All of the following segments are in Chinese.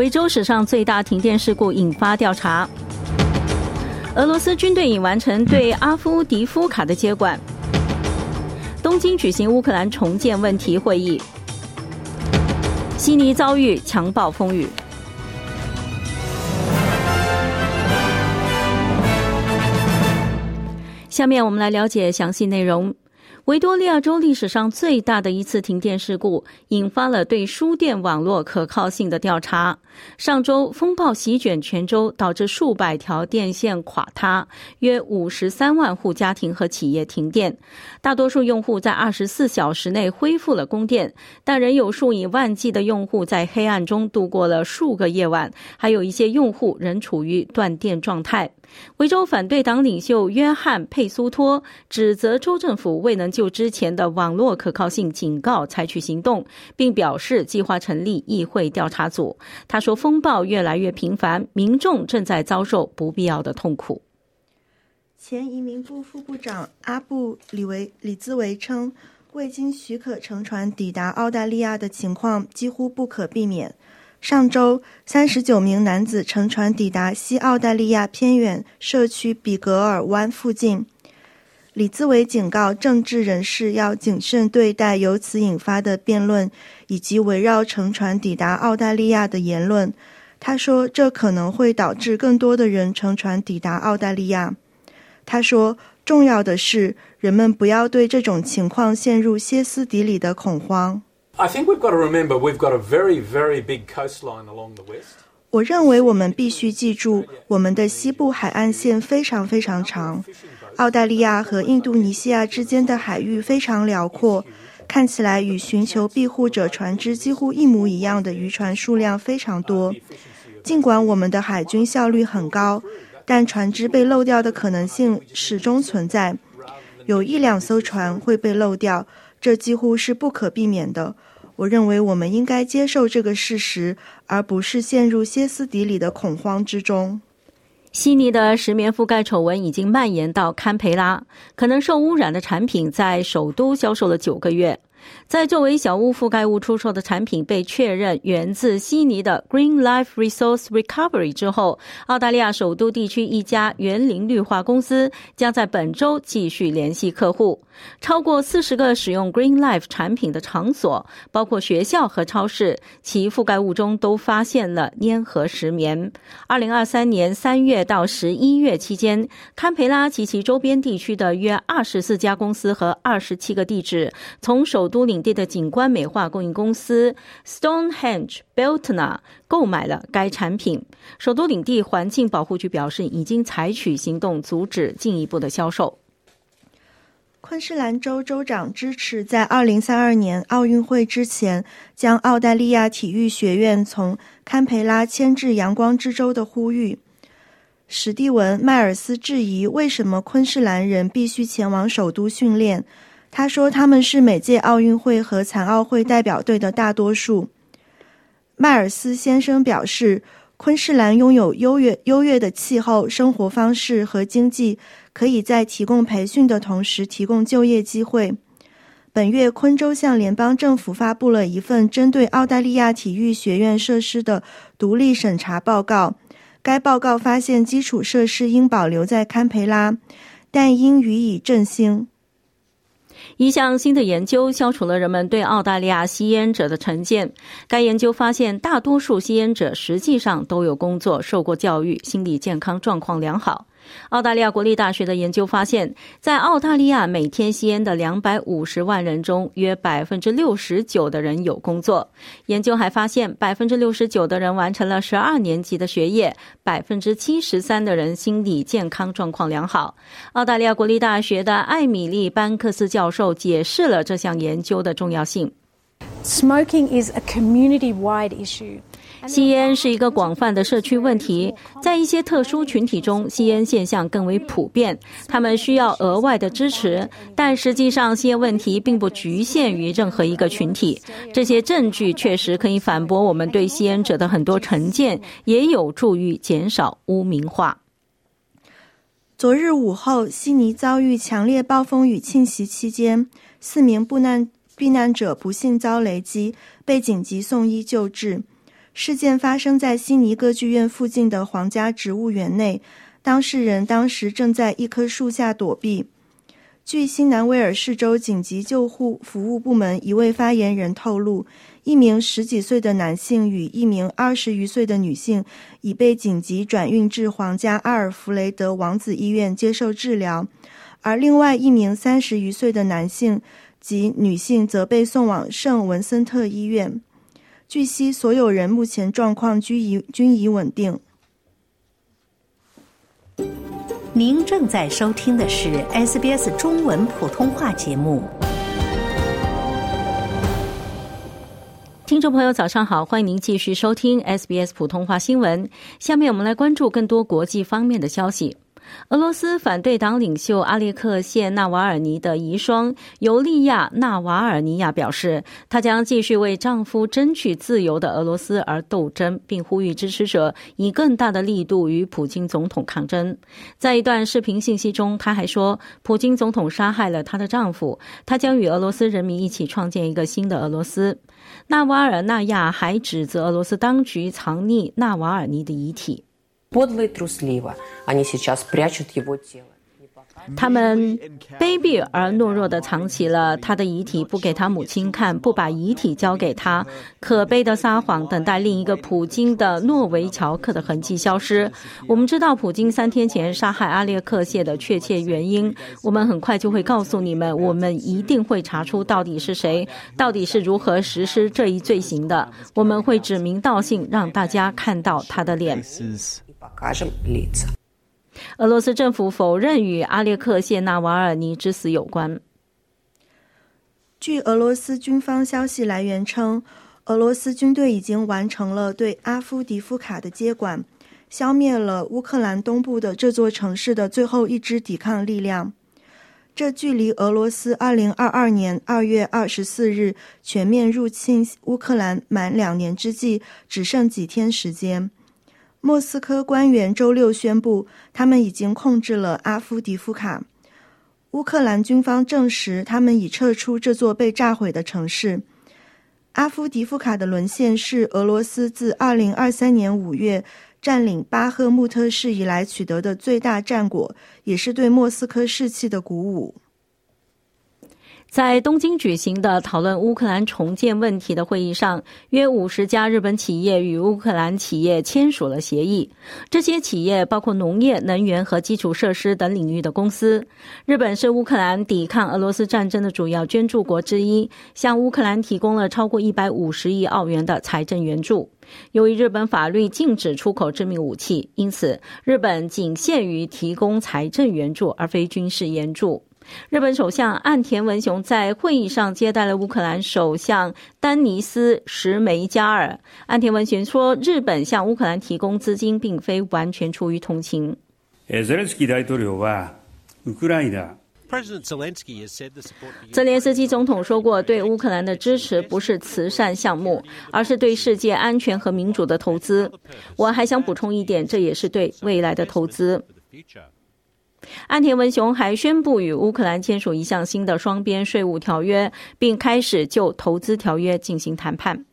维州史上最大停电事故引发调查。俄罗斯军队已完成对阿夫迪夫卡的接管。东京举行乌克兰重建问题会议。悉尼遭遇强暴风雨。下面我们来了解详细内容。维多利亚州历史上最大的一次停电事故，引发了对输电网络可靠性的调查。上周风暴席卷全州，导致数百条电线垮塌，约五十三万户家庭和企业停电。大多数用户在二十四小时内恢复了供电，但仍有数以万计的用户在黑暗中度过了数个夜晚，还有一些用户仍处于断电状态。维州反对党领袖约翰·佩苏托指责州政府未能就之前的网络可靠性警告采取行动，并表示计划成立议会调查组。他说：“风暴越来越频繁，民众正在遭受不必要的痛苦。”前移民部副部长阿布里维里兹维称，未经许可乘船抵达澳大利亚的情况几乎不可避免。上周，三十九名男子乘船抵达西澳大利亚偏远社区比格尔湾附近。李自维警告政治人士要谨慎对待由此引发的辩论，以及围绕乘船抵达澳大利亚的言论。他说，这可能会导致更多的人乘船抵达澳大利亚。他说，重要的是人们不要对这种情况陷入歇斯底里的恐慌。I think we've got to remember we've got a very, very big coastline along the west. 我认为我们必须记住，我们的西部海岸线非常非常长。澳大利亚和印度尼西亚之间的海域非常辽阔，看起来与寻求庇护者船只几乎一模一样的渔船数量非常多。尽管我们的海军效率很高，但船只被漏掉的可能性始终存在。有一两艘船会被漏掉，这几乎是不可避免的。我认为我们应该接受这个事实，而不是陷入歇斯底里的恐慌之中。悉尼的石棉覆盖丑闻已经蔓延到堪培拉，可能受污染的产品在首都销售了九个月。在作为小屋覆盖物出售的产品被确认源自悉尼的 Green Life Resource Recovery 之后，澳大利亚首都地区一家园林绿化公司将在本周继续联系客户。超过四十个使用 Green Life 产品的场所，包括学校和超市，其覆盖物中都发现了粘合石棉。二零二三年三月到十一月期间，堪培拉及其周边地区的约二十四家公司和二十七个地址从首都领地的景观美化供应公司 Stonehenge Beltona 购买了该产品。首都领地环境保护局表示，已经采取行动阻止进一步的销售。昆士兰州州长支持在二零三二年奥运会之前将澳大利亚体育学院从堪培拉迁至阳光之州的呼吁。史蒂文·迈尔斯质疑为什么昆士兰人必须前往首都训练。他说他们是每届奥运会和残奥会代表队的大多数。迈尔斯先生表示，昆士兰拥有优越优越的气候、生活方式和经济。可以在提供培训的同时提供就业机会。本月，昆州向联邦政府发布了一份针对澳大利亚体育学院设施的独立审查报告。该报告发现，基础设施应保留在堪培拉，但应予以振兴。一项新的研究消除了人们对澳大利亚吸烟者的成见。该研究发现，大多数吸烟者实际上都有工作、受过教育、心理健康状况良好。澳大利亚国立大学的研究发现，在澳大利亚每天吸烟的两百五十万人中，约百分之六十九的人有工作。研究还发现，百分之六十九的人完成了十二年级的学业，百分之七十三的人心理健康状况良好。澳大利亚国立大学的艾米丽·班克斯教授解释了这项研究的重要性。Smoking is a community-wide issue. 吸烟是一个广泛的社区问题，在一些特殊群体中，吸烟现象更为普遍，他们需要额外的支持。但实际上，吸烟问题并不局限于任何一个群体。这些证据确实可以反驳我们对吸烟者的很多成见，也有助于减少污名化。昨日午后，悉尼遭遇强烈暴风雨侵袭期间，四名避难避难者不幸遭雷击，被紧急送医救治。事件发生在悉尼歌剧院附近的皇家植物园内，当事人当时正在一棵树下躲避。据新南威尔士州紧急救护服务部门一位发言人透露，一名十几岁的男性与一名二十余岁的女性已被紧急转运至皇家阿尔弗雷德王子医院接受治疗，而另外一名三十余岁的男性及女性则被送往圣文森特医院。据悉，所有人目前状况均已均已稳定。您正在收听的是 SBS 中文普通话节目。听众朋友，早上好，欢迎您继续收听 SBS 普通话新闻。下面我们来关注更多国际方面的消息。俄罗斯反对党领袖阿列克谢·纳瓦尔尼的遗孀尤利亚·纳瓦尔尼亚表示，她将继续为丈夫争取自由的俄罗斯而斗争，并呼吁支持者以更大的力度与普京总统抗争。在一段视频信息中，她还说，普京总统杀害了她的丈夫，她将与俄罗斯人民一起创建一个新的俄罗斯。纳瓦尔纳亚还指责俄罗斯当局藏匿纳瓦尔尼的遗体。подло и трусливо они сейчас прячут его тело. 他们卑鄙而懦弱地藏起了他的遗体，不给他母亲看，不把遗体交给他，可悲的撒谎，等待另一个普京的诺维乔克的痕迹消失。我们知道普京三天前杀害阿列克谢的确切原因，我们很快就会告诉你们，我们一定会查出到底是谁，到底是如何实施这一罪行的。我们会指名道姓，让大家看到他的脸。 俄罗斯政府否认与阿列克谢·纳瓦尔尼之死有关。据俄罗斯军方消息来源称，俄罗斯军队已经完成了对阿夫迪夫卡的接管，消灭了乌克兰东部的这座城市的最后一支抵抗力量。这距离俄罗斯2022年2月24日全面入侵乌克兰满两年之际，只剩几天时间。莫斯科官员周六宣布，他们已经控制了阿夫迪夫卡。乌克兰军方证实，他们已撤出这座被炸毁的城市。阿夫迪夫卡的沦陷是俄罗斯自2023年5月占领巴赫穆特市以来取得的最大战果，也是对莫斯科士气的鼓舞。在东京举行的讨论乌克兰重建问题的会议上，约五十家日本企业与乌克兰企业签署了协议。这些企业包括农业、能源和基础设施等领域的公司。日本是乌克兰抵抗俄罗斯战争的主要捐助国之一，向乌克兰提供了超过一百五十亿澳元的财政援助。由于日本法律禁止出口致命武器，因此日本仅限于提供财政援助，而非军事援助。日本首相岸田文雄在会议上接待了乌克兰首相丹尼斯·什梅加尔。岸田文雄说：“日本向乌克兰提供资金，并非完全出于同情。”泽连斯基总统说过：“对乌克兰的支持不是慈善项目，而是对世界安全和民主的投资。”我还想补充一点，这也是对未来的投资。安田文雄还宣布与乌克兰签署一项新的双边税务条约，并开始就投资条约进行谈判。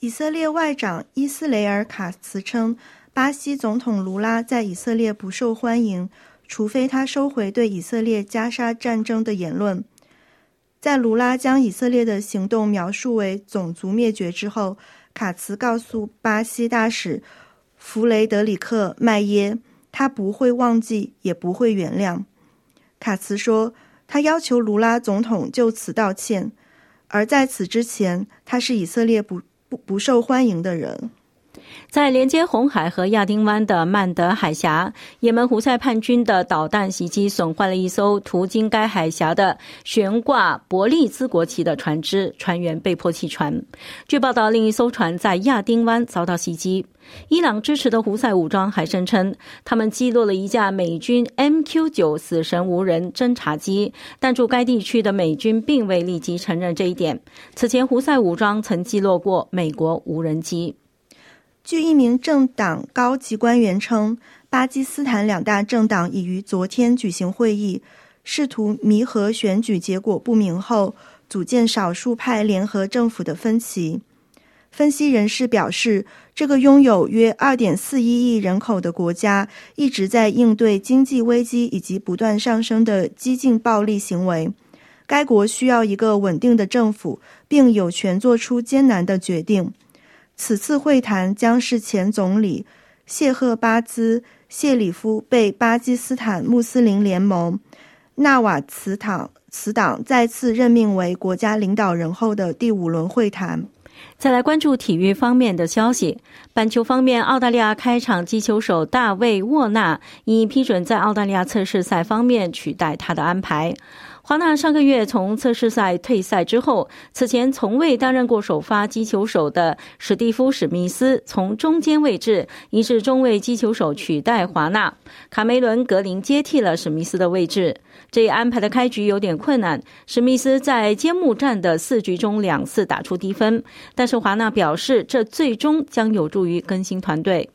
以色列外长伊斯雷尔卡茨称，巴西总统卢拉在以色列不受欢迎，除非他收回对以色列加沙战争的言论。在卢拉将以色列的行动描述为种族灭绝之后，卡茨告诉巴西大使弗雷德里克·麦耶。他不会忘记，也不会原谅。卡茨说，他要求卢拉总统就此道歉。而在此之前，他是以色列不不不受欢迎的人。在连接红海和亚丁湾的曼德海峡，也门胡塞叛军的导弹袭击损坏了一艘途经该海峡的悬挂伯利兹国旗的船只，船员被迫弃船。据报道，另一艘船在亚丁湾遭到袭击。伊朗支持的胡塞武装还声称，他们击落了一架美军 MQ-9 死神无人侦察机，但驻该地区的美军并未立即承认这一点。此前，胡塞武装曾击落过美国无人机。据一名政党高级官员称，巴基斯坦两大政党已于昨天举行会议，试图弥合选举结果不明后组建少数派联合政府的分歧。分析人士表示，这个拥有约二点四一亿人口的国家一直在应对经济危机以及不断上升的激进暴力行为。该国需要一个稳定的政府，并有权做出艰难的决定。此次会谈将是前总理谢赫巴兹谢里夫被巴基斯坦穆斯林联盟纳瓦茨党此党再次任命为国家领导人后的第五轮会谈。再来关注体育方面的消息。板球方面，澳大利亚开场击球手大卫沃纳已批准在澳大利亚测试赛方面取代他的安排。华纳上个月从测试赛退赛之后，此前从未担任过首发击球手的史蒂夫·史密斯从中间位置移至中位击球手取代华纳，卡梅伦·格林接替了史密斯的位置。这一安排的开局有点困难，史密斯在揭幕战的四局中两次打出低分，但是华纳表示这最终将有助于更新团队。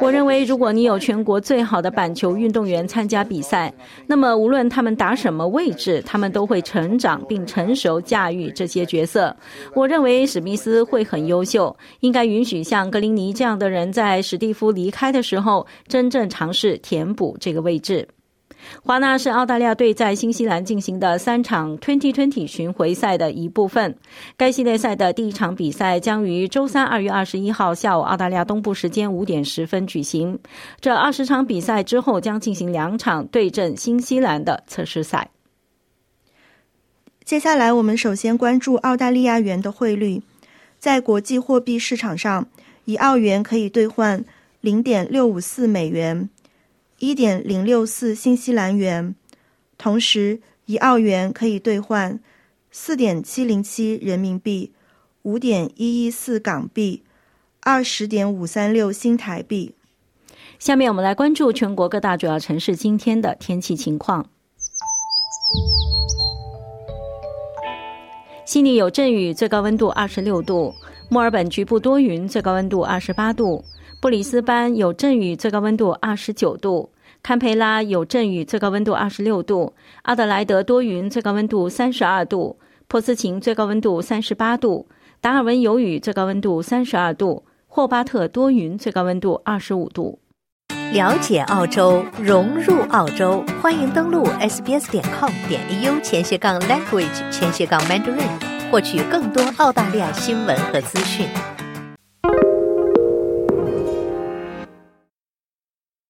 我认为，如果你有全国最好的板球运动员参加比赛，那么无论他们打什么位置，他们都会成长并成熟驾驭这些角色。我认为史密斯会很优秀，应该允许像格林尼这样的人在史蒂夫离开的时候，真正尝试填补这个位置。华纳是澳大利亚队在新西兰进行的三场 Twenty Twenty 巡回赛的一部分。该系列赛的第一场比赛将于周三二月二十一号下午澳大利亚东部时间五点十分举行。这二十场比赛之后将进行两场对阵新西兰的测试赛。接下来，我们首先关注澳大利亚元的汇率。在国际货币市场上，一澳元可以兑换零点六五四美元。一点零六四新西兰元，同时一澳元可以兑换四点七零七人民币、五点一一四港币、二十点五三六新台币。下面我们来关注全国各大主要城市今天的天气情况。悉尼有阵雨，最高温度二十六度；墨尔本局部多云，最高温度二十八度。布里斯班有阵雨，最高温度二十九度；堪培拉有阵雨，最高温度二十六度；阿德莱德多云，最高温度三十二度；珀斯琴最高温度三十八度；达尔文有雨，最高温度三十二度；霍巴特多云，最高温度二十五度。了解澳洲，融入澳洲，欢迎登录 sbs 点 com 点 au 前斜杠 language 前斜杠 mandarin，获取更多澳大利亚新闻和资讯。